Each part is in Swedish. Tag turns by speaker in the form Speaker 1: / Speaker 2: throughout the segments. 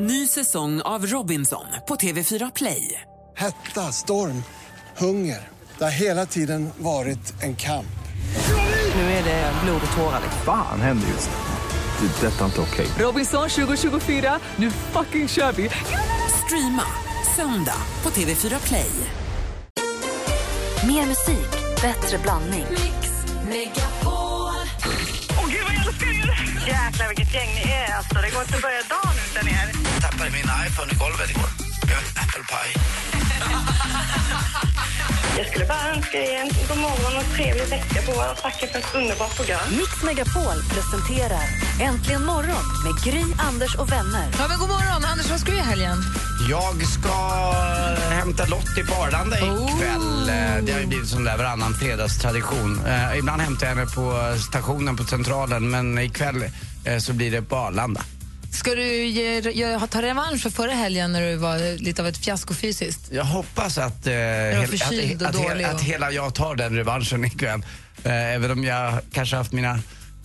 Speaker 1: Ny säsong av Robinson på TV4 Play.
Speaker 2: Hetta, storm, hunger. Det har hela tiden varit en kamp.
Speaker 1: Nu är det blod och tårar.
Speaker 3: Fan händer just nu. Det. är Detta är inte okej.
Speaker 1: Robinson 2024, nu fucking kör vi! Streama söndag på TV4 Play.
Speaker 4: Mer musik, bättre blandning.
Speaker 5: Åh gud vad jag älskar er! Jäklar vilket gäng ni är alltså. Det går inte att börja dagen utan er.
Speaker 6: Jag tappade min iPhone i golvet igår. Jag en apple pie.
Speaker 5: Jag skulle bara önska er en god morgon och trevlig vecka på och tacka för ett underbart program.
Speaker 4: Mix Megapol presenterar Äntligen morgon med Gry, Anders och vänner.
Speaker 7: Ja, men god morgon. Anders, vad ska du göra i helgen?
Speaker 6: Jag ska hämta Lottie på Arlanda ikväll. Eh, Det har ju blivit sån där varannan fredagstradition. Eh, ibland hämtar jag henne på stationen på Centralen men ikväll eh, så blir det på Arlanda.
Speaker 7: Ska du ge, ge, ta revansch för förra helgen när du var lite av ett fiasko fysiskt?
Speaker 6: Jag hoppas att, eh, hel- att, att, att
Speaker 7: och-
Speaker 6: hela jag tar den revanschen ikväll. Eh, även om jag kanske haft mina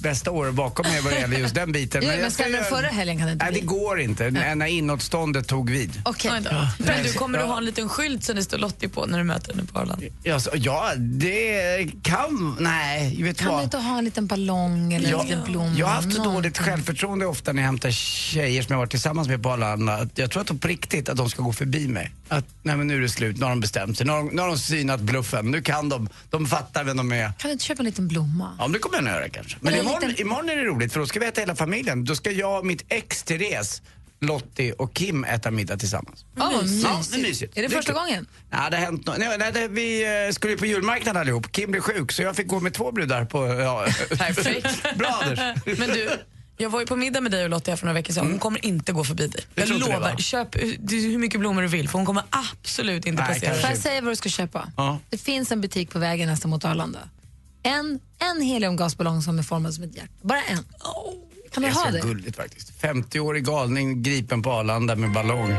Speaker 6: bästa år bakom mig vad det gäller just den biten.
Speaker 7: Ja,
Speaker 6: jag
Speaker 7: men
Speaker 6: ska
Speaker 7: den förra helgen kan det inte
Speaker 6: Nej,
Speaker 7: bli.
Speaker 6: det går inte. N- När inåtståndet tog vid.
Speaker 7: Okej.
Speaker 8: Men du, kommer du
Speaker 6: Ja.
Speaker 8: ha en liten skylt som det står Lottie på när du möter henne på Arlanda?
Speaker 6: Ja, så, ja, det kan... Nej, vet
Speaker 7: Kan du
Speaker 6: vad?
Speaker 7: inte ha en liten ballong eller en liten blomma?
Speaker 6: jag har haft så
Speaker 7: någonting?
Speaker 6: dåligt självförtroende ofta när jag hämtar tjejer som jag varit tillsammans med på Arlanda. att Jag tror att de på riktigt att de ska gå förbi mig. Att nej men nu är det slut, nu har de bestämt sig. Nu har de, nu har de synat bluffen, nu kan de. De fattar vem de är.
Speaker 7: Kan du inte köpa en liten blomma?
Speaker 6: Ja, men det kommer jag nog göra kanske. Men
Speaker 7: en
Speaker 6: imorgon,
Speaker 7: liten-
Speaker 6: imorgon är det roligt för då ska vi äta hela familjen. Då ska jag, mitt ex Therese, Lottie och Kim äta middag tillsammans.
Speaker 7: Vad mysigt.
Speaker 6: Ja, det är mysigt.
Speaker 7: Är det
Speaker 6: Det är
Speaker 7: första
Speaker 6: kul.
Speaker 7: gången?
Speaker 6: Ja, det har hänt no nej, nej, det, Vi eh, skulle ju på julmarknaden allihop. Kim blev sjuk så jag fick gå med två brudar på... Ja.
Speaker 8: Perfekt.
Speaker 6: Bra Anders.
Speaker 8: Men du, jag var ju på middag med dig och Lottie för några veckor sedan. Hon kommer inte gå förbi dig. Jag
Speaker 6: det,
Speaker 8: lovar.
Speaker 6: va?
Speaker 8: Köp hur- mycket blommor du vill för hon kommer absolut inte
Speaker 6: Nej,
Speaker 8: passera
Speaker 7: Får jag säga vad du ska köpa?
Speaker 6: Ja.
Speaker 7: Det finns en butik på vägen nästan mot Arlanda. En, en heliumgasballong som är formad som ett hjärta. Bara en. Kan
Speaker 6: Det
Speaker 7: du
Speaker 6: är
Speaker 7: ha
Speaker 6: så
Speaker 7: det?
Speaker 6: gulligt faktiskt. 50-årig galning gripen på Arlanda med ballong.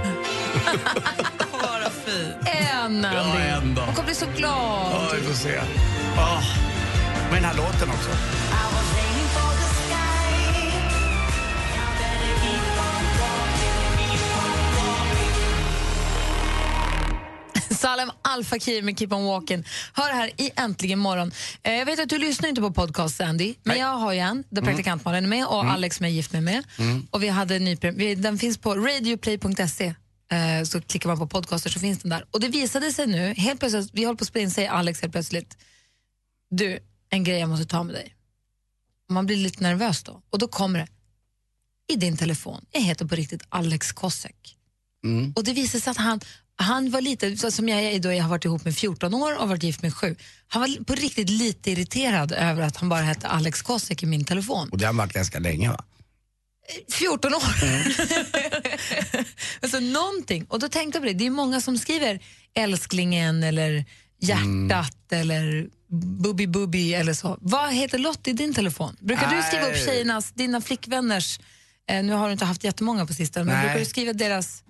Speaker 8: Bara fin.
Speaker 7: En,
Speaker 6: Ja, en då.
Speaker 7: Hon kommer bli så glad.
Speaker 6: Ja, vi får se. Oh. Men den här låten också.
Speaker 7: Salem Al Fakir med Keep on walking. Hör här i Äntligen morgon. Eh, jag vet att du lyssnar inte på podcast Andy, men
Speaker 6: Nej.
Speaker 7: jag har ju en där praktikant Malin är med och Alex som jag är gift med med. Och vi hade en ny, vi, den finns på radioplay.se. Eh, så klickar man på podcaster så finns den där. Och det visade sig nu, helt plötsligt, vi håller på att spela in, säger Alex helt plötsligt, du, en grej jag måste ta med dig. Man blir lite nervös då. Och då kommer det, i din telefon, jag heter på riktigt Alex Kosek. Och det visade sig att han, han var lite, så som jag är då, jag har varit ihop med 14 år och varit gift med 7. Han var på riktigt lite irriterad över att han bara hette Alex Kosek i min telefon.
Speaker 6: Och det har han varit ganska länge va?
Speaker 7: 14 år! alltså någonting. Och då tänkte jag på det, det är många som skriver älsklingen eller hjärtat eller bubbi bubbi eller så. Vad heter Lottie i din telefon? Brukar du skriva upp
Speaker 6: Nej.
Speaker 7: tjejernas, dina flickvänners, eh, nu har du inte haft jättemånga på sistone, men
Speaker 6: Nej.
Speaker 7: brukar du skriva deras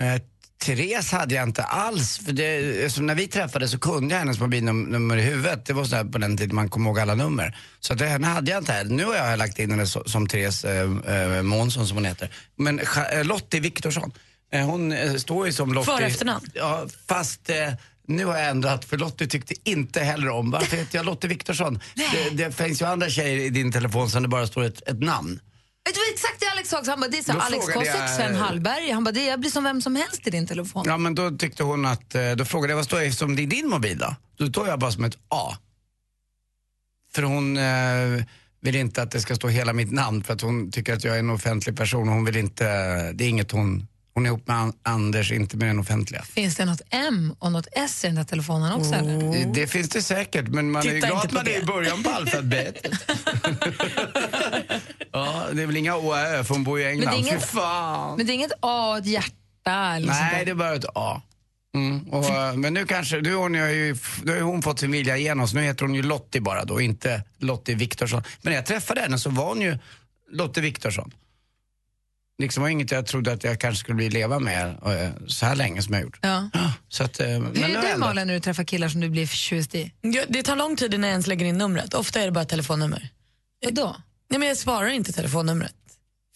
Speaker 6: Eh, Therese hade jag inte alls. För det, när vi träffades så kunde jag hennes mobilnummer i huvudet. Det var så på den tiden man kom ihåg alla nummer. Så att, henne hade jag inte här. Nu har jag lagt in henne som Therese eh, eh, Månsson som hon heter. Men eh, Lottie Viktorsson, eh, hon eh, står ju som Lottie.
Speaker 8: För efternamn.
Speaker 6: Ja, fast eh, nu har jag ändrat för Lottie tyckte inte heller om. Varför heter jag Lottie Viktorsson? Det, det finns ju andra tjejer i din telefon som det bara står ett, ett namn.
Speaker 7: Vet du vad exakt det Alex sa? Han bara, det är så
Speaker 6: Då
Speaker 7: Alex Kosek,
Speaker 6: jag-
Speaker 7: Sven Hallberg. Han bara, det, jag blir som vem som helst i din telefon.
Speaker 6: Ja men då tyckte hon att, eh, då frågade jag vad står det som det är din mobil då? Då står jag bara som ett A. För hon eh, vill inte att det ska stå hela mitt namn för att hon tycker att jag är en offentlig person och hon vill inte, det är inget hon, hon är ihop med An- Anders, inte med den offentliga.
Speaker 7: Finns det något M och något S i den där telefonen också? Eller?
Speaker 6: Det, det finns det säkert men man är ju
Speaker 8: Titta
Speaker 6: glad
Speaker 8: inte
Speaker 6: att
Speaker 8: på
Speaker 6: man är i
Speaker 8: det.
Speaker 6: början på alfabetet. ja, det är väl inga Å Ö för hon bor i England.
Speaker 7: Men det är inget-
Speaker 6: Fy fan.
Speaker 7: Men det är inget A och ett hjärta? Eller sånt
Speaker 6: Nej,
Speaker 7: där.
Speaker 6: det är bara ett A. Mm, och, eh, men nu kanske, nu har, hon ju, nu har ju hon fått sin vilja igenom så nu heter hon ju Lottie bara då, inte Lottie Viktorsson. Men när jag träffade henne så var hon ju Lottie Viktorsson. Liksom var inget jag trodde att jag kanske skulle bli leva med eh, så här länge som jag gjort.
Speaker 7: Ja.
Speaker 6: Så att, eh, men
Speaker 7: Hur
Speaker 6: har
Speaker 7: är
Speaker 6: jag
Speaker 7: du
Speaker 6: ändrat.
Speaker 7: Malin när du träffar killar som du blir förtjust i?
Speaker 8: Ja, det tar lång tid innan jag ens lägger in numret. Ofta är det bara ett telefonnummer.
Speaker 7: Vadå?
Speaker 8: Nej, men jag sparar inte telefonnumret.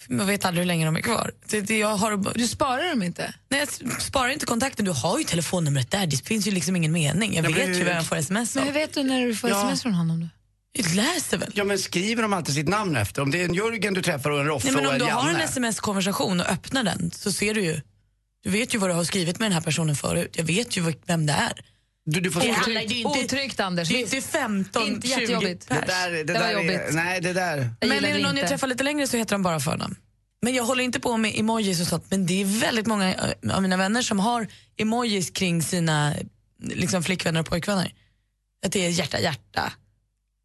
Speaker 8: Man vet aldrig hur länge de är kvar. Det, det, jag har,
Speaker 7: Du sparar dem inte?
Speaker 8: nej, jag sparar inte kontakten. Du har ju telefonnumret där. Det finns ju liksom ingen mening. Jag
Speaker 6: men
Speaker 8: vet ju vem jag får sms
Speaker 7: Men
Speaker 8: av.
Speaker 7: hur vet du när du får
Speaker 6: Ja.
Speaker 7: sms från honom? Då?
Speaker 8: Jag läser väl?
Speaker 6: Ja men skriver de alltid sitt namn efter? Om det är en Jörgen du träffar och en Roffe
Speaker 8: Nej, men
Speaker 6: och
Speaker 8: om
Speaker 6: en
Speaker 8: du har en
Speaker 6: Janne.
Speaker 8: sms-konversation och öppnar den så ser du ju. Du vet ju vad du har skrivit med den här personen förut. Jag vet ju vem det är.
Speaker 6: Du, du får
Speaker 8: Det handlar ju inte-
Speaker 7: Otryggt, Anders.
Speaker 8: Det är inte 15,
Speaker 7: Inte
Speaker 8: 20
Speaker 7: jättejobbigt.
Speaker 8: pers.
Speaker 6: det där, det
Speaker 7: Det var
Speaker 6: där
Speaker 7: jobbigt.
Speaker 6: Är, nej, det där.
Speaker 7: Jag
Speaker 8: Men är det
Speaker 7: det
Speaker 8: någon jag träffar lite längre så heter de bara förnamn. Men jag håller inte på med emojis och sånt. Men det är väldigt många eh, av mina vänner som har emojis kring sina liksom, flickvänner och pojkvänner. Att det är hjärta, hjärta,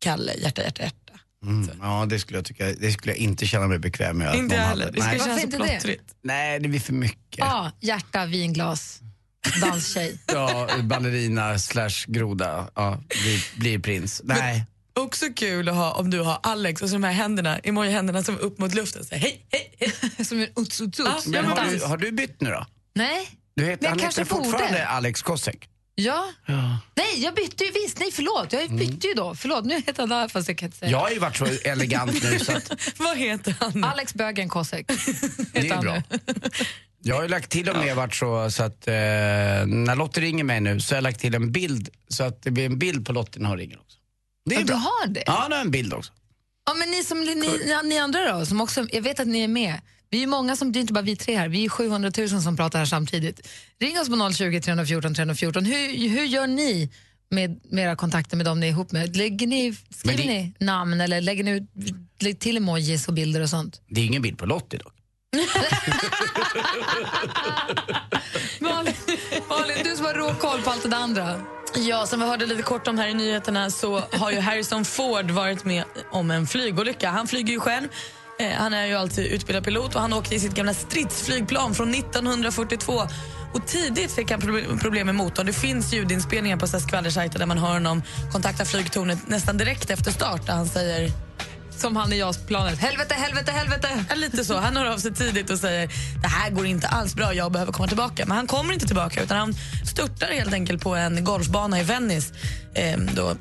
Speaker 8: Kalle, hjärta, hjärta, hjärta.
Speaker 6: Mm. Ja, det skulle jag tycka. Det skulle jag inte känna mig bekväm med. att
Speaker 8: Inte heller. Det
Speaker 6: Nej.
Speaker 8: ska kännas så
Speaker 7: det?
Speaker 8: plottrigt.
Speaker 6: Nej, det blir för mycket.
Speaker 7: Ja, hjärta, vinglas, danstjej.
Speaker 6: Ja, ballerina slash groda. Ja, blir, blir prins. Nej.
Speaker 8: Också kul att ha om du har Alex och så de här händerna, emoji-händerna som är upp mot luften. Så, hej, hej, hej.
Speaker 7: Som en uts, uts, uts.
Speaker 8: Ja,
Speaker 6: Men har du, har du bytt nu då?
Speaker 7: Nej.
Speaker 6: Du heter,
Speaker 7: Men
Speaker 6: han
Speaker 7: kanske
Speaker 6: heter
Speaker 7: borde.
Speaker 6: fortfarande Alex Kosek.
Speaker 7: Ja. Nej, jag bytte ju visst. Nej, förlåt. Jag bytte ju då. Förlåt, nu heter han fast jag kan inte säga.
Speaker 6: Jag har ju varit så elegant nu så att
Speaker 8: Vad heter han?
Speaker 7: Alex Bögen Kosek.
Speaker 6: det är bra. Jag har ju lagt till och med varit så, så att eh, när Lottie ringer mig nu så har jag lagt till en bild så att det blir en bild på Lottie när hon ringer också. Det är
Speaker 7: Ja, du
Speaker 6: bra.
Speaker 7: har det?
Speaker 6: Ja, nu har jag en bild också.
Speaker 7: Ja, men ni, som, ni, ni andra då, som också, jag vet att ni är med. Vi är många som, det är inte bara vi tre här, vi är 700 000 som pratar här samtidigt. Ring oss på 020 314 314. Hur, hur gör ni med, med era kontakter med dem ni är ihop med? Lägger ni, skriver
Speaker 6: det-
Speaker 7: ni namn eller lägger ni ut lägger till emojis och bilder och sånt?
Speaker 6: Det är ingen bild på Lottie dock.
Speaker 7: Malin, Malin, du som har råkoll på allt det andra.
Speaker 8: Ja, som vi hörde lite kort om här i nyheterna så har ju Harrison Ford varit med om en flygolycka. Han flyger ju själv. Eh, han är ju alltid utbildad pilot och han åkte i sitt gamla stridsflygplan från 1942. Och tidigt fick han problem med motorn. Det finns ljudinspelningar på skvallersajter där man hör honom kontakta flygtornet nästan direkt efter start där han säger
Speaker 7: som han i JAS-planet. Helvete, helvete, helvete!
Speaker 8: Lite så. Han hör av sig tidigt och säger det här går inte alls bra, jag behöver komma tillbaka. Men han kommer inte tillbaka utan han störtar helt enkelt på en golfbana i Venice. Eh, då,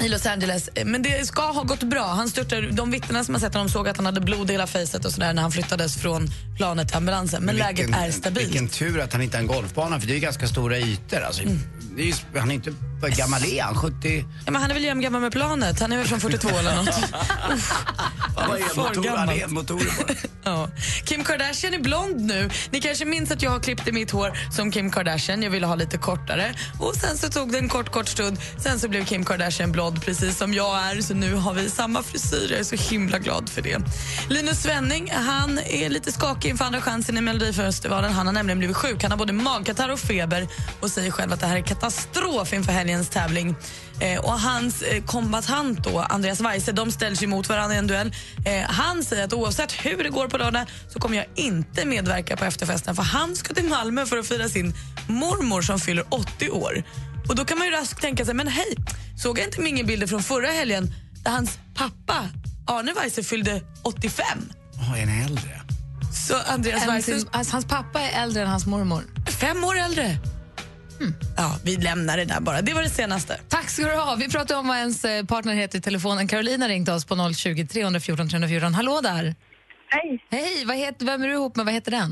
Speaker 8: i Los Angeles. Eh, Men det ska ha gått bra. Han störtade, de vittnena som har sett honom såg att han hade blod i hela fejset och sådär när han flyttades från planet till ambulansen. Men, läget
Speaker 6: vilken,
Speaker 8: är stabilt.
Speaker 6: Vilken tur att han inte har en golfbana för det är ganska stora ytor. Alltså,
Speaker 8: Mm.
Speaker 6: det är han är inte, vad gammal är han? 70?
Speaker 8: Ja, men han är väl jämngammal med planet. Han är väl från 42 eller.
Speaker 6: Han har
Speaker 8: För
Speaker 6: elmotor- han på det.
Speaker 8: Ja. Kim Kardashian är blond nu. Ni kanske minns att jag har klippt i mitt hår som Kim Kardashian. Jag ville ha lite kortare. Och Sen så tog det en kort, kort stund. Sen så blev Kim Kardashian blond precis som jag är. Så nu har vi samma frisyr. Jag är så himla glad för det. Linus Svenning han är lite skakig inför Andra chansen i Melodifestivalen. Han har nämligen blivit sjuk. Han har både magkatarr och feber och säger själv att det här är katastrof inför helgens tävling. Eh, och hans eh, kombatant då, Andreas Weise, de ställs ju mot varandra i en duell. Eh, han säger att oavsett hur det går på lördag så kommer jag inte medverka på efterfesten för han ska till Malmö för att fira sin mormor som fyller 80 år. Och då kan man ju raskt tänka sig, men hej, såg jag inte mingelbilder från förra helgen där hans pappa Arne Weise fyllde 85?
Speaker 6: Åh, är han äldre?
Speaker 8: Så Andreas Weise
Speaker 7: till- alltså, hans pappa är äldre än hans mormor.
Speaker 8: fem år äldre. Ja, vi lämnar det där bara. Det var det senaste.
Speaker 7: Tack ska du ha. Vi pratar om vad ens eh, partner heter i telefonen. Carolina ringde oss på 020 314 314. Hallå där!
Speaker 5: Hej,
Speaker 7: Hej, vad heter, vem är du ihop med? Vad heter den?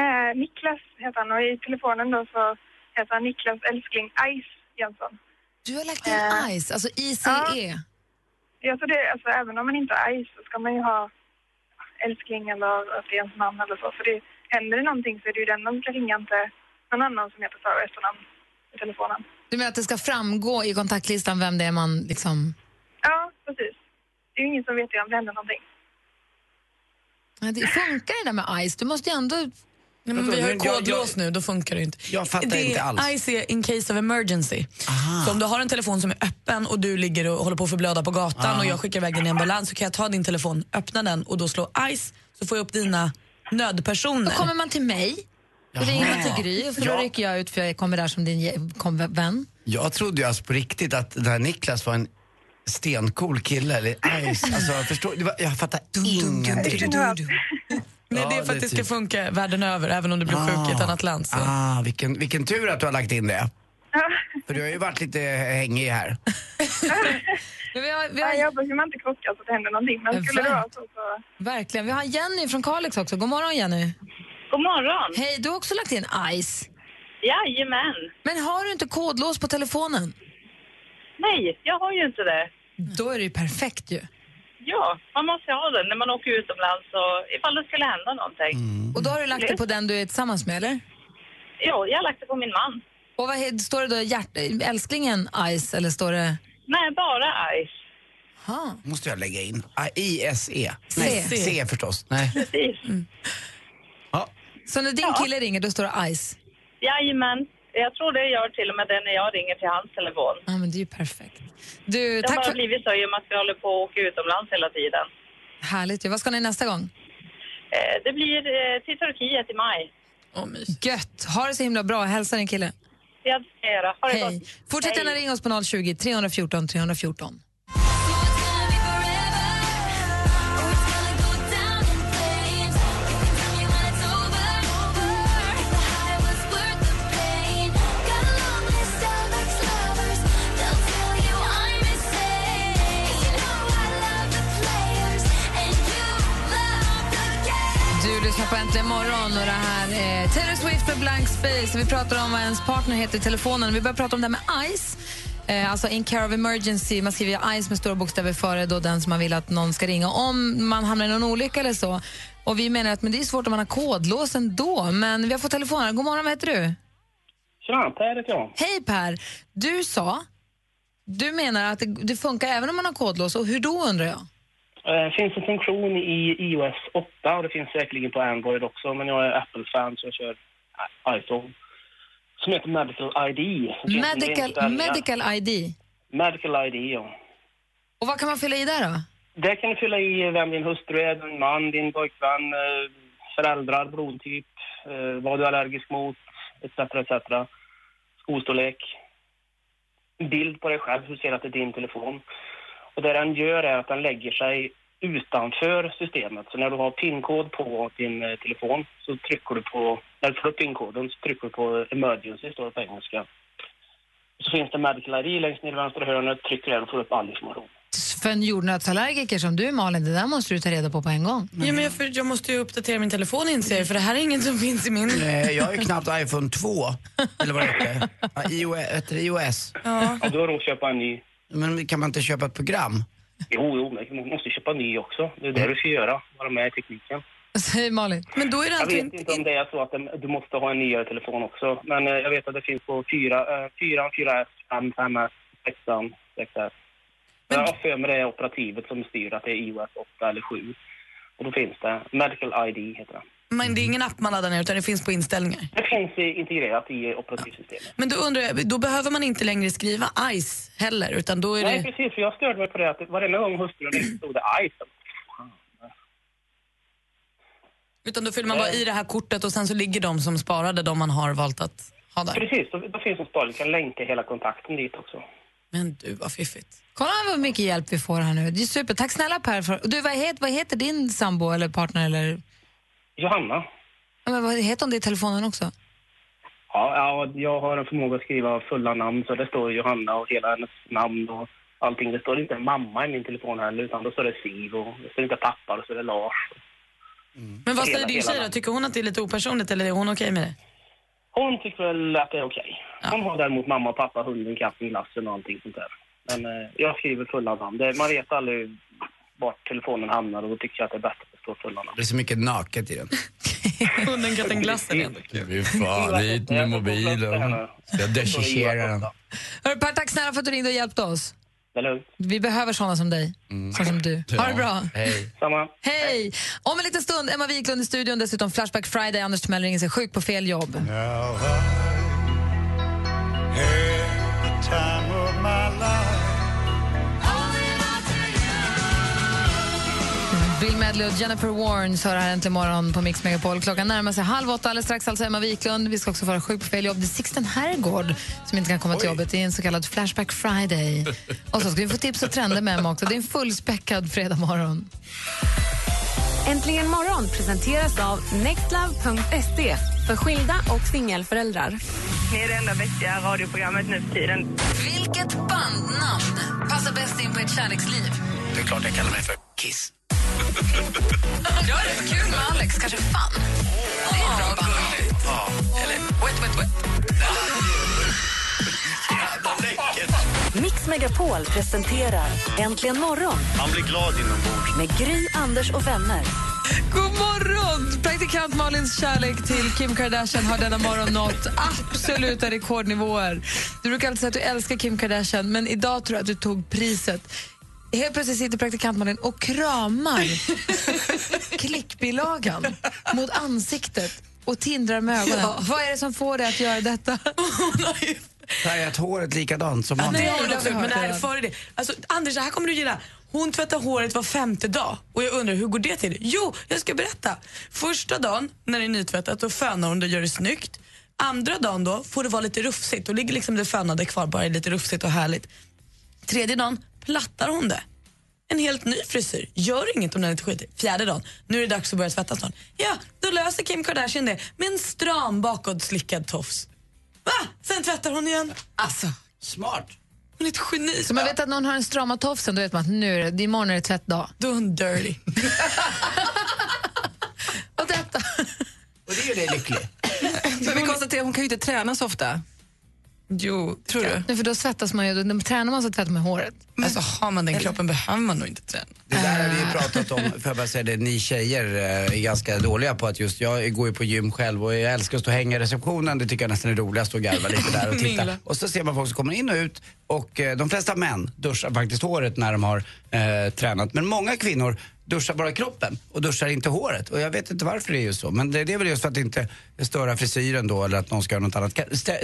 Speaker 5: eh, Niklas heter han och i telefonen då så heter han Niklas älskling Ice Jönsson.
Speaker 7: Du har lagt in
Speaker 5: Eh,
Speaker 7: ICE, alltså ICE.
Speaker 5: Ja, så det, alltså, även om man inte har Ice så ska man ju ha älskling eller att det är ens namn eller så. För det, händer det någonting så är det ju den de ska ringa, inte någon annan som heter för- och efternamn i telefonen.
Speaker 7: Du menar att det ska framgå i kontaktlistan vem det är man liksom...
Speaker 5: Ja, precis. Det är ju ingen som vet om det händer någonting.
Speaker 7: Ja, det funkar det där med ICE? Du måste ju ändå...
Speaker 8: Nej, men vi har
Speaker 6: jag-
Speaker 8: kodlås nu, då funkar det inte.
Speaker 6: Jag fattar
Speaker 8: det
Speaker 6: inte alls.
Speaker 8: är IC in case of emergency. Så om du har en telefon som är öppen och du ligger och håller på att förblöda på gatan och jag skickar iväg din ambulans så kan jag ta din telefon, öppna den och då slå ICE så får jag upp dina nödpersoner.
Speaker 7: Då kommer man till mig, ringer man till Gry för då
Speaker 6: Ja.
Speaker 7: rycker jag ut för jag kommer där som din vän.
Speaker 6: Jag trodde ju alltså på riktigt att den här Niklas var en stencool kille. Eller, Ice. alltså, förstår, det var, jag fattar ingenting.
Speaker 8: Nej, det är för att
Speaker 6: det
Speaker 8: ska
Speaker 6: typ-
Speaker 8: funka världen över även om du blir sjuk i ett annat land. Så.
Speaker 6: Ah, vilken, vilken tur att du har lagt in det. För du har ju varit lite hängig här.
Speaker 7: Vi har, vi
Speaker 5: Ja,
Speaker 7: har,
Speaker 5: jag man inte krockar så det händer någonting. Men skulle det vara så så...
Speaker 7: verkligen. Vi har Jenny från Kalix också. God morgon Jenny.
Speaker 9: God morgon.
Speaker 7: Hej, du har också lagt in ICE.
Speaker 9: Jajamän.
Speaker 7: Men har du inte kodlås på telefonen?
Speaker 9: Nej, jag har ju inte det.
Speaker 7: Då är det ju perfekt ju.
Speaker 9: Ja, man måste ha den när man åker utomlands och ifall det skulle hända någonting.
Speaker 7: Och då har du lagt det på den du är tillsammans med, eller?
Speaker 9: Ja, jag har lagt det på min man.
Speaker 7: Och vad står det då? Hjärt, älsklingen Ice eller står det...
Speaker 9: Nej, bara Ice.
Speaker 7: Ha.
Speaker 6: måste jag lägga in. Ah, I-S-E.
Speaker 7: C.
Speaker 6: Nej, C förstås. Nej.
Speaker 9: Precis.
Speaker 6: Ja.
Speaker 7: Så när din kille ringer då står det Ice?
Speaker 9: Jajamän. Jag tror det gör till och med det när jag ringer till hans telefon.
Speaker 7: Ja, men det är ju perfekt. Du,
Speaker 9: Det har
Speaker 7: tack
Speaker 9: bara
Speaker 7: för...
Speaker 9: blivit så i och med att vi håller på att åka utomlands hela tiden.
Speaker 7: Härligt. Vad ska ni nästa gång?
Speaker 9: Eh, Det blir eh, till Turkiet i maj.
Speaker 8: Mys.
Speaker 7: Gött! Ha det så himla bra. Hälsa din kille.
Speaker 9: Jag ska göra. Ha det
Speaker 7: Hej.
Speaker 9: gott.
Speaker 7: Fortsätt gärna ringa oss på 020 314 Äntligen morgon och det här är Taylor Swift med Blank Space. Vi pratar om vad ens partner heter i telefonen. Vi börjar prata om det här med ICE. Eh, alltså in care of emergency. Man skriver ICE med stora bokstäver före då den som man vill att någon ska ringa om man hamnar i någon olycka eller så. Och vi menar att men det är svårt om man har kodlås ändå. Men vi har fått telefonen. God morgon, vad heter du?
Speaker 10: Tjena, Per heter jag.
Speaker 7: Hej Per. Du sa, du menar att det, det funkar även om man har kodlås. Och hur då undrar jag?
Speaker 10: Det finns en funktion i iOS 8 och det finns säkerligen på Android också, men jag är Apple-fan så jag kör iPhone. Som heter Medical ID.
Speaker 7: Medical, medical ID.
Speaker 10: Medical ID, ja.
Speaker 7: Och vad kan man fylla i där då?
Speaker 10: Där kan du fylla i vem din hustru är, din man, din pojkvän, eh, föräldrar, blodtyp, eh, vad du är allergisk mot, etc. etc. Skostorlek. Bild på dig själv, du ser att det är din telefon. Och det den gör är att den lägger sig utanför systemet. Så när du har PIN-kod på din eh, telefon så trycker du på, när du får upp PIN-koden så trycker du på emergency, står det på engelska. Så finns det medical ID längst ner i vänstra hörnet, trycker där och får upp all information.
Speaker 7: För en jordnötsallergiker som du Malin, det där måste du ta reda på på en gång.
Speaker 8: Ja, men jag, för, jag måste ju uppdatera min telefon inser jag, för det här är inget som finns i min.
Speaker 6: Eh, Jag har ju knappt iPhone 2, eller vad det heter. IOS?
Speaker 8: Ja.
Speaker 10: Ja, du har råd att köpa en ny.
Speaker 6: Men kan man inte köpa ett program?
Speaker 10: Jo, jo, men du måste köpa ny också. Det är det du ska göra, vara med i tekniken.
Speaker 7: Säger Malin.
Speaker 8: Men då är det
Speaker 10: Jag
Speaker 8: alltså
Speaker 10: vet
Speaker 8: inte...
Speaker 10: om det är så att du måste ha en nyare telefon också. Men eh, jag vet att det finns på 4, eh, 4, 4S, 5, 5S, 6, 6S. Jag har för mig det är operativet som styr att det är iOS 8 eller 7. Och då finns det. Medical ID heter det.
Speaker 8: Men det är ingen app man laddar ner utan det finns på inställningar.
Speaker 10: Det finns integrerat i operativsystemet.
Speaker 8: Men då undrar jag, då behöver man inte längre skriva ICE heller utan då är
Speaker 10: Nej,
Speaker 8: det...
Speaker 10: precis. För jag störde mig på det att varenda gång hustrun stod det ICE.
Speaker 8: Utan då fyller man bara i det här kortet och sen så ligger de som sparade de man har valt att ha där.
Speaker 10: Precis, då, då finns en spar. Du kan länka hela kontakten dit också.
Speaker 8: Men du, vad fiffigt.
Speaker 7: Kolla vad mycket hjälp vi får här nu. Det är super. Tack snälla Per. För, du, vad, heter, vad heter din sambo eller partner? Eller,
Speaker 10: Johanna?
Speaker 7: ja, men vad heter hon det i telefonen också?
Speaker 10: Ja, ja, jag har en förmåga att skriva fulla namn så det står Johanna och hela hennes namn och allting. Det står inte mamma i min telefon heller utan då står det Siv och det står inte pappa, då står det Lars.
Speaker 8: Men vad säger din tjej då? Tycker hon att det är lite opersonligt eller är hon okej med det?
Speaker 10: Hon tycker väl att det är okej. Hon har däremot mamma och pappa, hunden, katten, glassen och allting sånt där. Men eh, jag skriver fulla namn. Det, man vet aldrig vart telefonen hamnar och då tycker jag att det är bättre fulla namn.
Speaker 6: Det är så mycket naket i den.
Speaker 8: Hunden, katten, glassen.
Speaker 6: Fy fan, hit med mobilen. Ska dechichera den.
Speaker 7: Hörru, per, tack snälla för att du ringde och hjälpte oss.
Speaker 10: Det är lugnt.
Speaker 7: Vi behöver såna som dig. Såna som du. Ha det bra.
Speaker 6: Hej.
Speaker 10: Samma.
Speaker 7: Hej! Om en liten stund, Emma Wiklund i studion, dessutom Flashback Friday. Anders Timell ringer sig sjuk på fel jobb. Bill Medley och Jennifer Warnes hör här äntligen morgon på Mix Megapol. Klockan närmar sig halv åtta, alldeles strax alltså Emma Wiklund. Vi ska också vara sjuk på fel jobb. Det är Sixten Herrgård som inte kan komma till jobbet. Det är en så kallad Flashback Friday. Och så ska vi få tips och trender med Emma också. Det är en fullspäckad fredag morgon.
Speaker 11: Äntligen morgon presenteras av nextlove.se för skilda och singelföräldrar.
Speaker 5: Ni är det enda vettiga radioprogrammet nu för tiden.
Speaker 7: Vilket bandnamn passar bäst in på ett kärleksliv?
Speaker 6: Det är klart jag kallar mig för Kiss.
Speaker 7: Jag är rätt kul med Alex, kanske Fun. Det är bra band.
Speaker 6: Ja.
Speaker 8: Eller wet, wet, wet.
Speaker 4: Mix Megapol presenterar Äntligen morgon
Speaker 12: Man blir glad inombords.
Speaker 4: med Gry, Anders och vänner.
Speaker 7: God morgon! Praktikant Malins kärlek till Kim Kardashian har denna morgon nått absoluta rekordnivåer. Du brukar alltid säga att du älskar Kim Kardashian, men idag tror jag att du tog priset. Helt plötsligt sitter praktikant Malin och kramar klickbilagan mot ansiktet och tindrar med ögonen.
Speaker 8: Ja.
Speaker 7: Vad är det som får dig att göra detta?
Speaker 6: Färgat håret likadant som
Speaker 8: Ja,
Speaker 6: vanligt.
Speaker 8: det har hon
Speaker 7: det har
Speaker 8: också, men det här är före det. Alltså, Anders, det här kommer du gilla. Hon tvättar håret var femte dag. Och jag undrar, hur går det till? Jo, jag ska berätta. Första dagen, när det är nytvättat, då fönar hon det och gör det snyggt. Andra dagen då får det vara lite rufsigt. Då ligger liksom det fönade kvar, bara lite rufsigt och härligt. Tredje dagen plattar hon det. En helt ny frisyr. Gör inget om den är lite skitig. Fjärde dagen, nu är det dags att börja tvätta snart. Ja, då löser Kim Kardashian det med en stram bakåtslickad tofs. Va? Sen tvättar hon igen. Alltså,
Speaker 6: Smart.
Speaker 8: hon är ett geni.
Speaker 7: Så man vet att någon har en strama tofsen, då vet man att nu är det, imorgon är det tvättdag.
Speaker 8: Då är hon dirty.
Speaker 7: Och detta.
Speaker 6: Och det gör dig lycklig.
Speaker 13: Men vi konstaterar hon kan ju inte träna så ofta.
Speaker 8: Jo, tror du?
Speaker 7: Nej, för då svettas man ju, då tränar man så tvättar man håret.
Speaker 8: Alltså har man den kroppen behöver man nog inte träna.
Speaker 6: Det där har vi ju pratat om, får jag bara säga det, ni tjejer eh, är ganska dåliga på att just, jag går ju på gym själv och jag älskar att stå och hänga i receptionen, det tycker jag nästan är roligast att garva lite där och titta. Och så ser man folk som kommer in och ut och eh, de flesta män duschar faktiskt håret när de har eh, tränat. Men många kvinnor duschar bara kroppen och duschar inte håret. Och jag vet inte varför det är just så, men det, det är väl just för att inte störa frisyren då eller att någon ska göra något annat.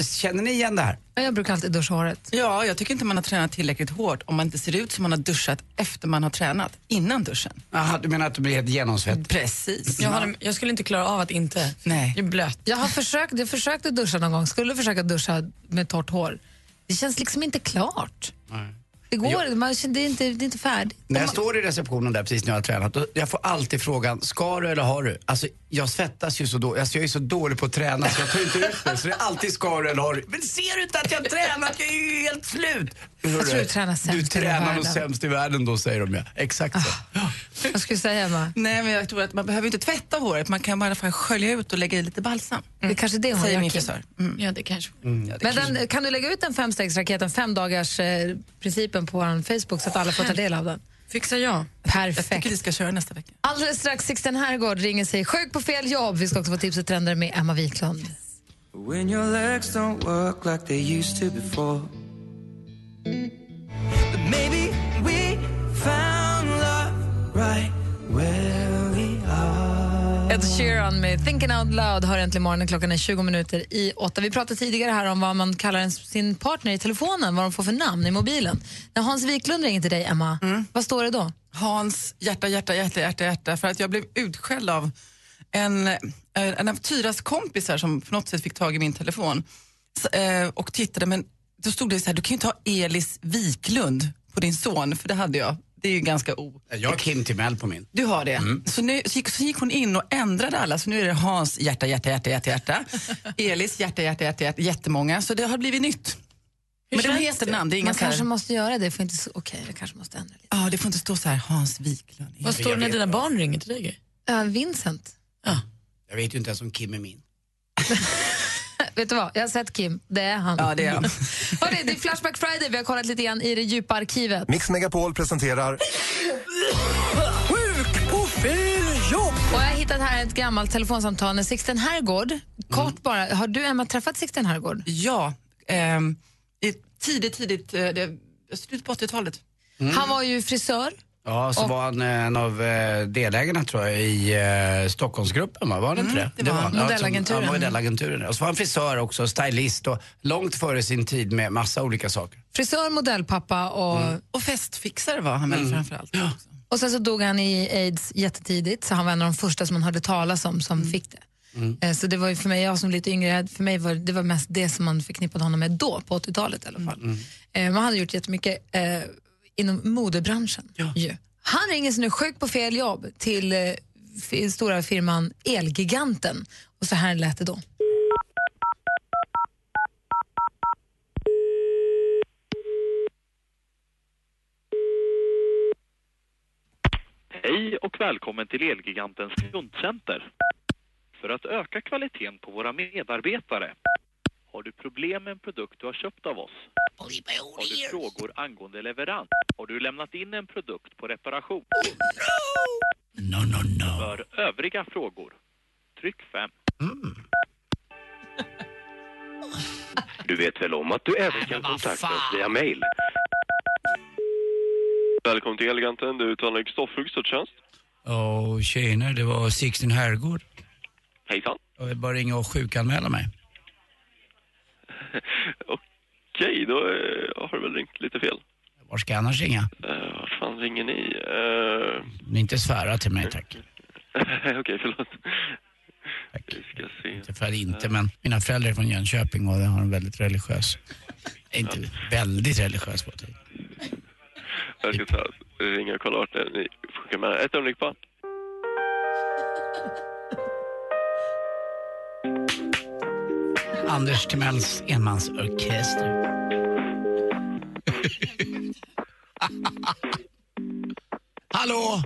Speaker 6: Känner ni igen det här?
Speaker 7: Jag brukar alltid duscha håret.
Speaker 13: Ja, jag tycker inte man har tränat tillräckligt hårt om man inte ser ut som man har duschat efter man har tränat, innan duschen.
Speaker 6: Aha, du menar att du blir helt genomsvett?
Speaker 13: Precis.
Speaker 8: Jag, har, jag skulle inte klara av att inte.
Speaker 13: Nej.
Speaker 8: Jag är blöt.
Speaker 7: Jag har försökt, jag försökte duscha någon gång, skulle försöka duscha med torrt hår. Det känns liksom inte klart. Det går, man, känner- det, är inte, det är inte färdigt.
Speaker 6: När jag står i receptionen där precis när jag har tränat, jag får alltid frågan, ska du eller har du? Alltså jag svettas ju så dåligt, alltså, jag är så dålig på att träna så jag tar inte ut det. Så det är alltid ska du eller har? Men ser du inte att jag tränat? Jag är ju helt slut!
Speaker 7: Jag tror du tränar sämst
Speaker 6: Du
Speaker 7: i
Speaker 6: tränar nog.
Speaker 7: Ah.
Speaker 6: sämst i världen då, säger de ja. Exakt så.
Speaker 7: Vad skulle du säga, Emma?
Speaker 13: Nej, men jag tror att man behöver inte tvätta håret, man kan bara för skölja ut och lägga i lite balsam.
Speaker 7: Det är kanske det hon
Speaker 13: Säger min frisör. Mm.
Speaker 8: Ja, det kanske.
Speaker 13: Ja, det
Speaker 7: Men
Speaker 13: kanske-
Speaker 7: den, kan du lägga ut den femstegsraketen, fem dagars eh, principen på vår Facebook så att alla får ta del av den?
Speaker 8: Fixar jag.
Speaker 13: Jag
Speaker 7: Perfekt.
Speaker 13: tycker vi ska köra nästa vecka.
Speaker 7: Alldeles strax Sixten Herrgård ringer sig sjuk på fel jobb. Vi ska också få tips och trender med Emma Wiklund.
Speaker 14: When your legs don't work like they used to before. But maybe we found love right.
Speaker 7: Ed Sheeran med Thinking Out Loud har äntligen morgonen. Klockan är 20 minuter i åtta. Vi pratade tidigare här om vad man kallar sin partner i telefonen, vad de får för namn i mobilen. När Hans Wiklund ringer till dig, Emma, vad står det då?
Speaker 13: Hans hjärta, hjärta, hjärta, hjärta, hjärta för att jag blev utskälld av en, eh, en av Tyras kompisar som på något sätt fick tag i min telefon eh, och tittade men då stod det så här, du kan ju inte ha Elis Wiklund på din son för det hade jag. Det är ju ganska o...
Speaker 6: Jag har Kim Timell på min.
Speaker 13: Du har det. Så, nu, så, gick, så gick hon in och ändrade alla, så nu är det Hans hjärta, hjärta, hjärta, hjärta, hjärta. Elis hjärta, hjärta, hjärta, hjärta, jättemånga. Så det har blivit nytt. Men de heter
Speaker 8: det?
Speaker 13: namn, det är inga
Speaker 7: Man
Speaker 13: så här-
Speaker 7: kanske måste göra det. För inte så, okej, jag kanske måste ändra lite.
Speaker 13: Ja, det får inte stå så här Hans Wiklund.
Speaker 8: Vad står det när dina barn ringer till dig?
Speaker 7: Ja, Vincent.
Speaker 6: Jag vet ju inte ens om Kim är min.
Speaker 7: Vet du vad? Jag har sett Kim. Det är han.
Speaker 13: Ja, det är han.
Speaker 7: Hörrni, det är Flashback Friday. Vi har kollat lite grann i det djupa arkivet.
Speaker 15: Mix Megapol presenterar
Speaker 7: Sjuk på fel jobb! Och jag har hittat här ett gammalt telefonsamtal med Sixten Herrgård. Kort bara, har du Emma träffat Sixten Herrgård?
Speaker 13: Ja, i tidigt, tidigt, eh, det, slutet på 80-talet.
Speaker 7: Han var ju frisör.
Speaker 6: Ja, så
Speaker 7: Och-
Speaker 6: var han eh, en av eh, delägarna tror jag i eh, Stockholmsgruppen, va? var det inte det?
Speaker 13: Mm, det var han.
Speaker 6: Ja,
Speaker 7: Modellagenturen.
Speaker 6: Ja, modellagenturen. Och så var han frisör också, stylist och långt före sin tid med massa olika saker.
Speaker 7: Frisör, modellpappa och,
Speaker 13: Och festfixare var han väl framför allt.
Speaker 7: och sen så dog han i aids jättetidigt så han var en av de första som man hörde talas om som fick det. Eh, Så det var ju för mig, jag som lite yngre, för mig var det var mest det som man förknippade honom med då, på 80-talet i alla fall. Eh, Man hade gjort jättemycket eh, inom modebranschen. Ja. Yeah. Han ringer sig nu sjuk på fel jobb till eh, stora firman Elgiganten och så här lät det då.
Speaker 12: Hej och välkommen till Elgigantens kundcenter. För att öka kvaliteten på våra medarbetare har du problem med en produkt du har köpt av oss? Har du frågor angående leverans? Har du lämnat in en produkt på reparation?
Speaker 6: No, no, no.
Speaker 12: För övriga frågor, tryck 5.
Speaker 15: Du vet väl om att du även kan kontakta oss via mail?
Speaker 16: Välkommen till Eleganten, du talar med Kristoffer Gustafstjänst.
Speaker 6: Åh, tjejer, det var Sixten Herrgård.
Speaker 16: Hejsan.
Speaker 6: Jag vill bara ringa och sjukanmäla mig.
Speaker 16: Okej, då eh, har du väl ringt lite fel.
Speaker 6: Var ska jag annars ringa?
Speaker 16: Uh, vad fan ringer ni? Uh,
Speaker 6: inte svära till mig, tack.
Speaker 16: Okej, förlåt. Vi ska se.
Speaker 6: Inte för inte, men mina föräldrar är från Jönköping och har en väldigt religiös... Inte väldigt religiös på.
Speaker 16: Jag ska ta, ringa och kolla vart. Ni skickar med. Ett ögonblick bara.
Speaker 6: Anders Timells enmansorkester. Hallå?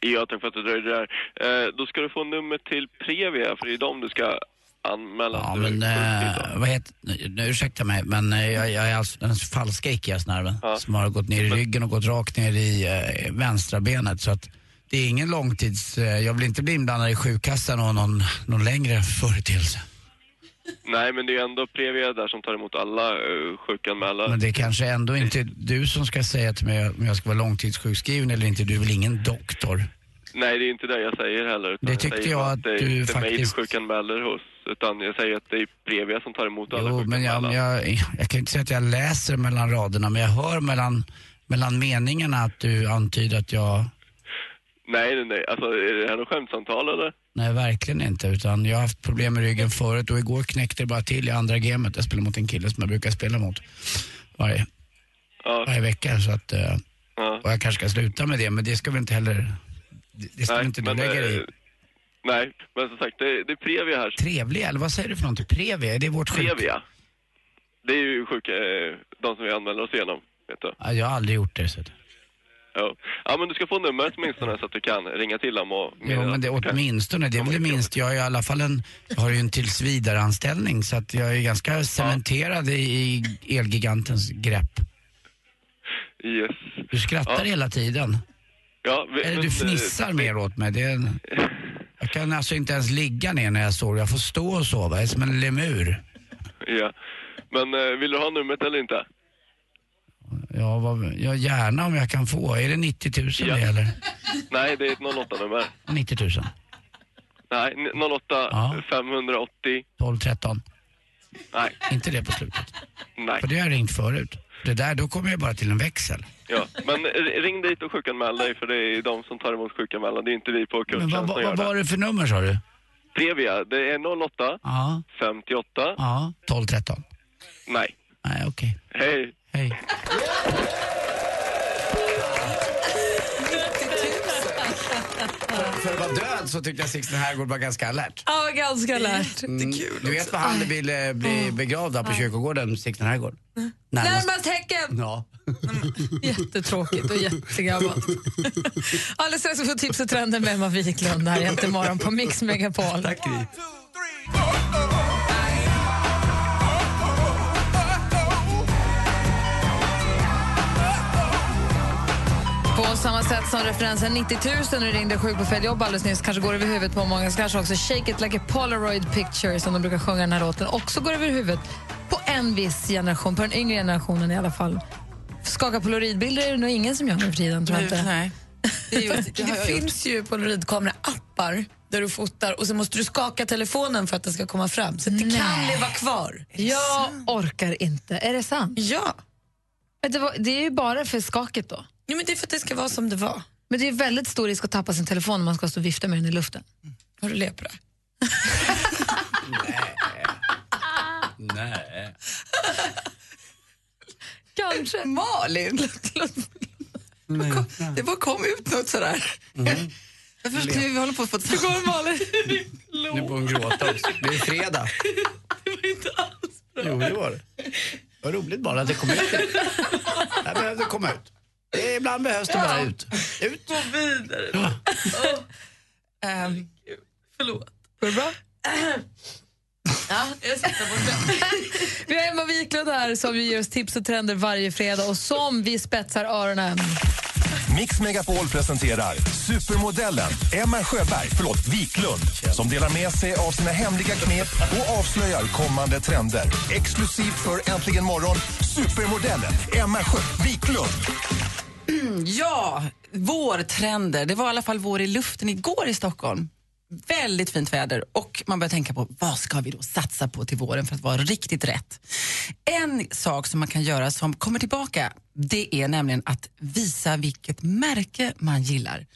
Speaker 16: Ja, tack för att du dröjde där. Eh, då ska du få nummer till Previa, för det är dem du ska anmäla.
Speaker 6: Ja, men eh, vad heter... Nu, ursäkta mig, men eh, jag, jag är alltså den falska ikiasnerven som har gått ner i ryggen och gått rakt ner i eh, vänstra benet. Så att det är ingen långtids... Eh, jag vill inte bli inblandad i sjukkassan och någon, någon längre företeelse.
Speaker 16: Nej, men det är ändå Previa där som tar emot alla uh, sjukanmälare.
Speaker 6: Men det är kanske ändå inte du som ska säga till mig om jag ska vara långtidssjukskriven eller inte. Du är väl ingen doktor?
Speaker 16: Nej, det är inte det jag säger heller.
Speaker 6: Det tyckte
Speaker 16: säger
Speaker 6: jag
Speaker 16: bara
Speaker 6: att
Speaker 16: det
Speaker 6: du
Speaker 16: inte mig du
Speaker 6: faktiskt-
Speaker 16: sjukanmäler hos. Utan jag säger att det är Previa som tar emot alla
Speaker 6: Jo, men jag, jag, jag kan inte säga att jag läser mellan raderna, men jag hör mellan, mellan meningarna att du antyder att jag...
Speaker 16: Nej, nej, nej. Alltså, är det här något skämtsamtal eller?
Speaker 6: Nej, verkligen inte. Utan jag har haft problem med ryggen förut och igår knäckte det bara till i andra gamet. Jag spelade mot en kille som jag brukar spela mot varje, varje vecka. Så att, eh, Och jag kanske ska sluta med det, men det ska väl inte heller... Det, ska väl inte du lägga dig i.
Speaker 16: eh, Nej, men som sagt, det, det är Previa här.
Speaker 6: Trevlig, eller vad säger du för någonting? Previa, är det vårt sjuk...
Speaker 16: Previa. Det är ju sjuka, eh, de som vi anmäler oss igenom, vet du.
Speaker 6: Ja, jag har aldrig gjort det. Så.
Speaker 16: Ja. ja, men du ska få numret åtminstone så att du kan ringa till dem och
Speaker 6: Jo, men det åtminstone, det är väl det minst. Jag har i alla fall en, har ju en tillsvidareanställning så att jag är ganska cementerad i, i Elgigantens grepp.
Speaker 16: Yes.
Speaker 6: Du skrattar
Speaker 16: Ja.
Speaker 6: hela tiden.
Speaker 16: Ja, vi,
Speaker 6: Eller
Speaker 16: men,
Speaker 6: du
Speaker 16: eh,
Speaker 6: fnissar mer åt mig. Det är en... Jag kan alltså inte ens ligga ner när jag sover. Jag får stå och sova. Jag är som en lemur.
Speaker 16: Ja. Men eh, vill du ha numret eller inte?
Speaker 6: Ja, vad, ja, gärna om jag kan få. Är det 90 000
Speaker 16: Ja.
Speaker 6: det eller?
Speaker 16: Nej, det är ett 08-nummer.
Speaker 6: 90 000?
Speaker 16: Nej, n- 08 580.
Speaker 6: 12 13?
Speaker 16: Nej.
Speaker 6: Inte det på slutet?
Speaker 16: Nej.
Speaker 6: För det har jag ringt förut. Det där, då kommer jag bara till en växel.
Speaker 16: Ja, men ring dit och sjukanmäl dig för det är de som tar emot sjukanmälan. Det är inte vi på
Speaker 6: Men
Speaker 16: kundtjänst
Speaker 6: vad, vad, var det för nummer sa du?
Speaker 16: Previa, det är 08
Speaker 6: Ja.
Speaker 16: 58.
Speaker 6: Ja, 12 13.
Speaker 16: Nej.
Speaker 6: Nej, okej.
Speaker 16: Hej.
Speaker 6: Hej. För att vara död så tyckte jag Sixten Herrgård var ganska alert.
Speaker 7: Ja, ganska lärt.
Speaker 6: Mm, du vet vad han ville bli begravd av på kyrkogården, Sixten Herrgård? Närmast.
Speaker 7: Närmast häcken!
Speaker 6: Ja.
Speaker 7: Jättetråkigt och jättegammalt. Alldeles strax får tips och trender med Emma Wiklund här jämte morgon på Mix Megapol. Tack På samma sätt som referensen 90 000 när du ringde sjuk på fel jobb alldeles nyss kanske går över huvudet på många. Så kanske också Shake it like a polaroid picture som de brukar sjunga den här låten också går över huvudet på en viss generation, på den yngre generationen i alla fall. Skaka polaroidbilder är det nog ingen som gör nu för tiden tror jag inte.
Speaker 8: Nej.
Speaker 7: Det,
Speaker 8: Fast det finns ju polaroidkamera-appar där du fotar och så måste du skaka telefonen för att det ska komma fram. Så det kan leva kvar.
Speaker 7: Jag orkar inte. Är det sant?
Speaker 8: Ja.
Speaker 7: Det, var, det är ju bara för skaket då.
Speaker 8: Ja, men det är för att det ska vara som det var.
Speaker 7: Men det är väldigt stor risk att tappa sin telefon när man ska stå och vifta med den i luften.
Speaker 8: Har du lepra?
Speaker 6: Nej.
Speaker 7: Kanske.
Speaker 13: Malin! Det bara kom ut något sådär. Jag förstår, vi håller på att få ett
Speaker 7: går Malin?
Speaker 6: Nu får hon gråta också. Det är fredag.
Speaker 8: Det var inte alls bra.
Speaker 6: Jo, det var det. Vad roligt bara att det kom ut. Det behövde komma ut. Ibland behövs det bara ut. Ut.
Speaker 8: Gå vidare.
Speaker 13: Ehm,
Speaker 8: Förlåt.
Speaker 7: Går det bra?
Speaker 8: Ja, jag sitter borta.
Speaker 7: Vi har Emma Wiklund här som ger oss tips och trender varje fredag och som vi spetsar öronen.
Speaker 17: Mix Megapol presenterar supermodellen Emma Sjöberg, förlåt, Wiklund som delar med sig av sina hemliga knep och avslöjar kommande trender. Exklusivt för Äntligen morgon, supermodellen Emma Sjö Wiklund.
Speaker 13: Ja, vårtrender. Det var i alla fall vår i luften igår i Stockholm. Väldigt fint väder och man börjar tänka på vad ska vi då satsa på till våren för att vara riktigt rätt. En sak som man kan göra som kommer tillbaka det är nämligen att visa vilket märke man gillar.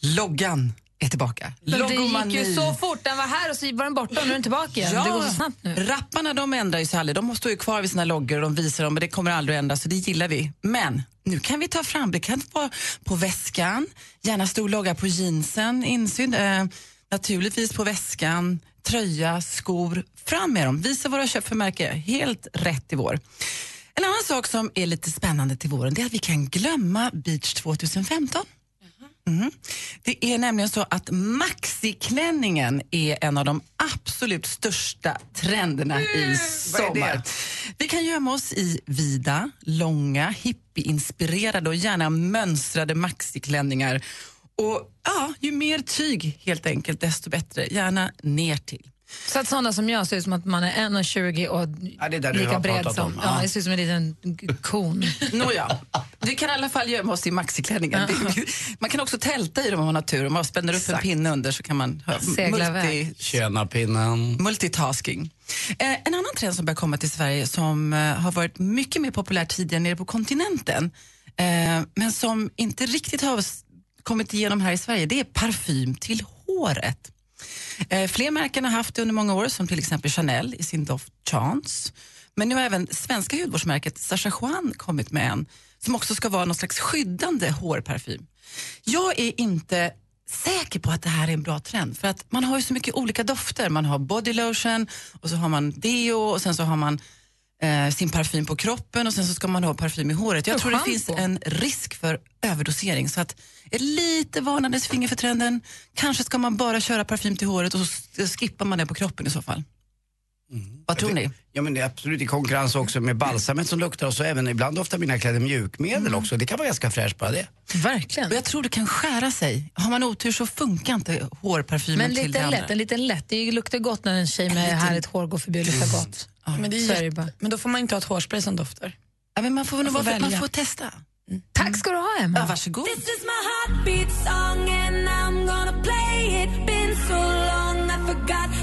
Speaker 13: Loggan är tillbaka.
Speaker 7: Men det gick ju
Speaker 13: Logomani.
Speaker 7: så fort. Den var här och så var den borta och nu är den tillbaka igen. Det går så snabbt nu.
Speaker 13: Rapparna de ändrar ju sig aldrig. De står ju kvar vid sina loggor och de visar dem och det kommer aldrig att ändras så det gillar vi. Men nu kan vi ta fram, det kan vara på väskan, gärna stor logga på jeansen, insydd, eh, naturligtvis på väskan, tröja, skor. Fram med dem, visa har köpt för märke. Helt rätt i vår. En annan sak som är lite spännande till våren det är att vi kan glömma Beach 2015. Mhm. Det är nämligen så att maxiklänningen är en av de absolut största trenderna i
Speaker 6: Vad är
Speaker 13: sommar. Vi kan gömma oss i vida, långa, hippie-inspirerade och gärna mönstrade maxiklänningar. Och ja, ju mer tyg helt enkelt, desto bättre. Gärna ner till.
Speaker 7: Så att sådana som jag ser ut som att man är 1,20 och
Speaker 6: Ja, det är där du
Speaker 7: lika
Speaker 6: har
Speaker 7: bred som...
Speaker 6: om.
Speaker 7: Ja.
Speaker 6: Ja.
Speaker 7: jag ser ut som en liten kon.
Speaker 13: Nåja, vi kan i alla fall gömma oss i maxiklänningar. Man kan också tälta i dem om man har tur. Om man spänner upp en
Speaker 6: Exakt.
Speaker 13: pinne under så kan man
Speaker 7: Segla iväg.
Speaker 6: Tjena pinnen.
Speaker 13: multitasking. Eh, en annan trend som börjar komma till Sverige som eh, har varit mycket mer populär tidigare nere på kontinenten eh, men som inte riktigt har kommit igenom här i Sverige, det är parfym till håret. Eh, fler märken har haft det under många år, som till exempel Chanel i sin doft Chance. Men nu har även svenska hudvårdsmärket Sacha Juan kommit med en som också ska vara någon slags skyddande hårparfym. Jag är inte säker på att det här är en bra trend för att man har ju så mycket olika dofter. Man har body lotion och så har man deo och sen så har man eh, sin parfym på kroppen och sen så ska man ha parfym i håret. Jag tror det finns en risk för överdosering så att ett lite varnandes finger för trenden. Kanske ska man bara köra parfym till håret och så skippar man det på kroppen i så fall. Vad tror ni?
Speaker 6: Ja men det är absolut i konkurrens också med balsamet som luktar och så även ibland doftar mina kläder mjukmedel också. Det kan vara ganska fräscht bara det.
Speaker 7: Verkligen.
Speaker 13: Och jag tror det kan skära sig. Har man otur så funkar inte hårparfymen
Speaker 7: Men
Speaker 13: till det andra.
Speaker 7: lätt, en liten lätt. Det luktar gott när en tjej med
Speaker 13: liten-
Speaker 7: härligt hår går förbi och luktar gott.
Speaker 8: Men, det är
Speaker 7: är det bara.
Speaker 8: men då får man inte ha ett hårspray som doftar.
Speaker 13: Ja, men man får, nog
Speaker 8: får
Speaker 13: vara- man får testa.
Speaker 7: Tack ska du ha, Emma.
Speaker 13: Ja, varsågod.
Speaker 18: This is my heartbeat song and I'm gonna play it. Been so long I forgot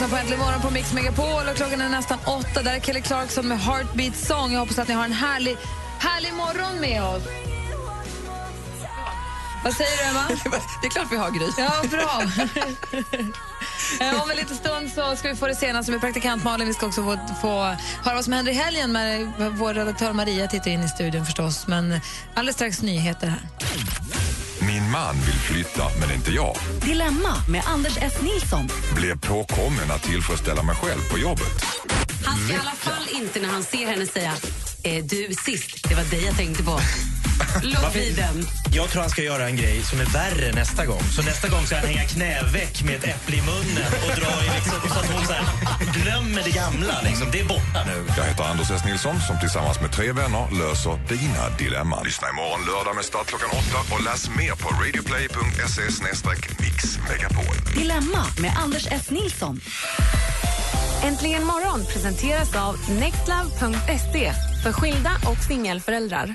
Speaker 7: lyssnar på Äntligen morgon på Mix Megapol och klockan är nästan åtta. Där är Kelly Clarkson med Heartbeat Song. Jag hoppas att ni har en härlig, härlig morgon med oss. Vad säger du, Emma?
Speaker 13: Det är klart vi har Gry.
Speaker 7: Ja, bra. Eh, Om en liten stund så ska vi få det senaste med praktikant Malin. Vi ska också få, få höra vad som händer i helgen. Med vår redaktör Maria tittar in i studion förstås. Men alldeles strax nyheter här.
Speaker 17: Min man vill flytta, men inte jag.
Speaker 4: Dilemma med Anders S. Nilsson.
Speaker 17: Blev påkommen att tillfredsställa mig själv på jobbet.
Speaker 19: Han ska i alla fall inte när han ser henne säga eh, du sist, det var dig jag tänkte på. Låt bli den.
Speaker 20: Jag tror han ska göra en grej som är värre nästa gång. Så nästa gång ska han hänga knäveck med ett äpple i munnen och dra i liksom, så att hon så här, glömmer det gamla. Liksom. Det är borta nu.
Speaker 17: Jag heter Anders S. Nilsson som tillsammans med tre vänner löser dina dilemman. Lyssna imorgon lördag med start klockan åtta och läs mer på radioplay.se mixmegapol.
Speaker 4: Dilemma med Anders S. Nilsson.
Speaker 11: Äntligen morgon presenteras av nextlove.se för skilda och singelföräldrar.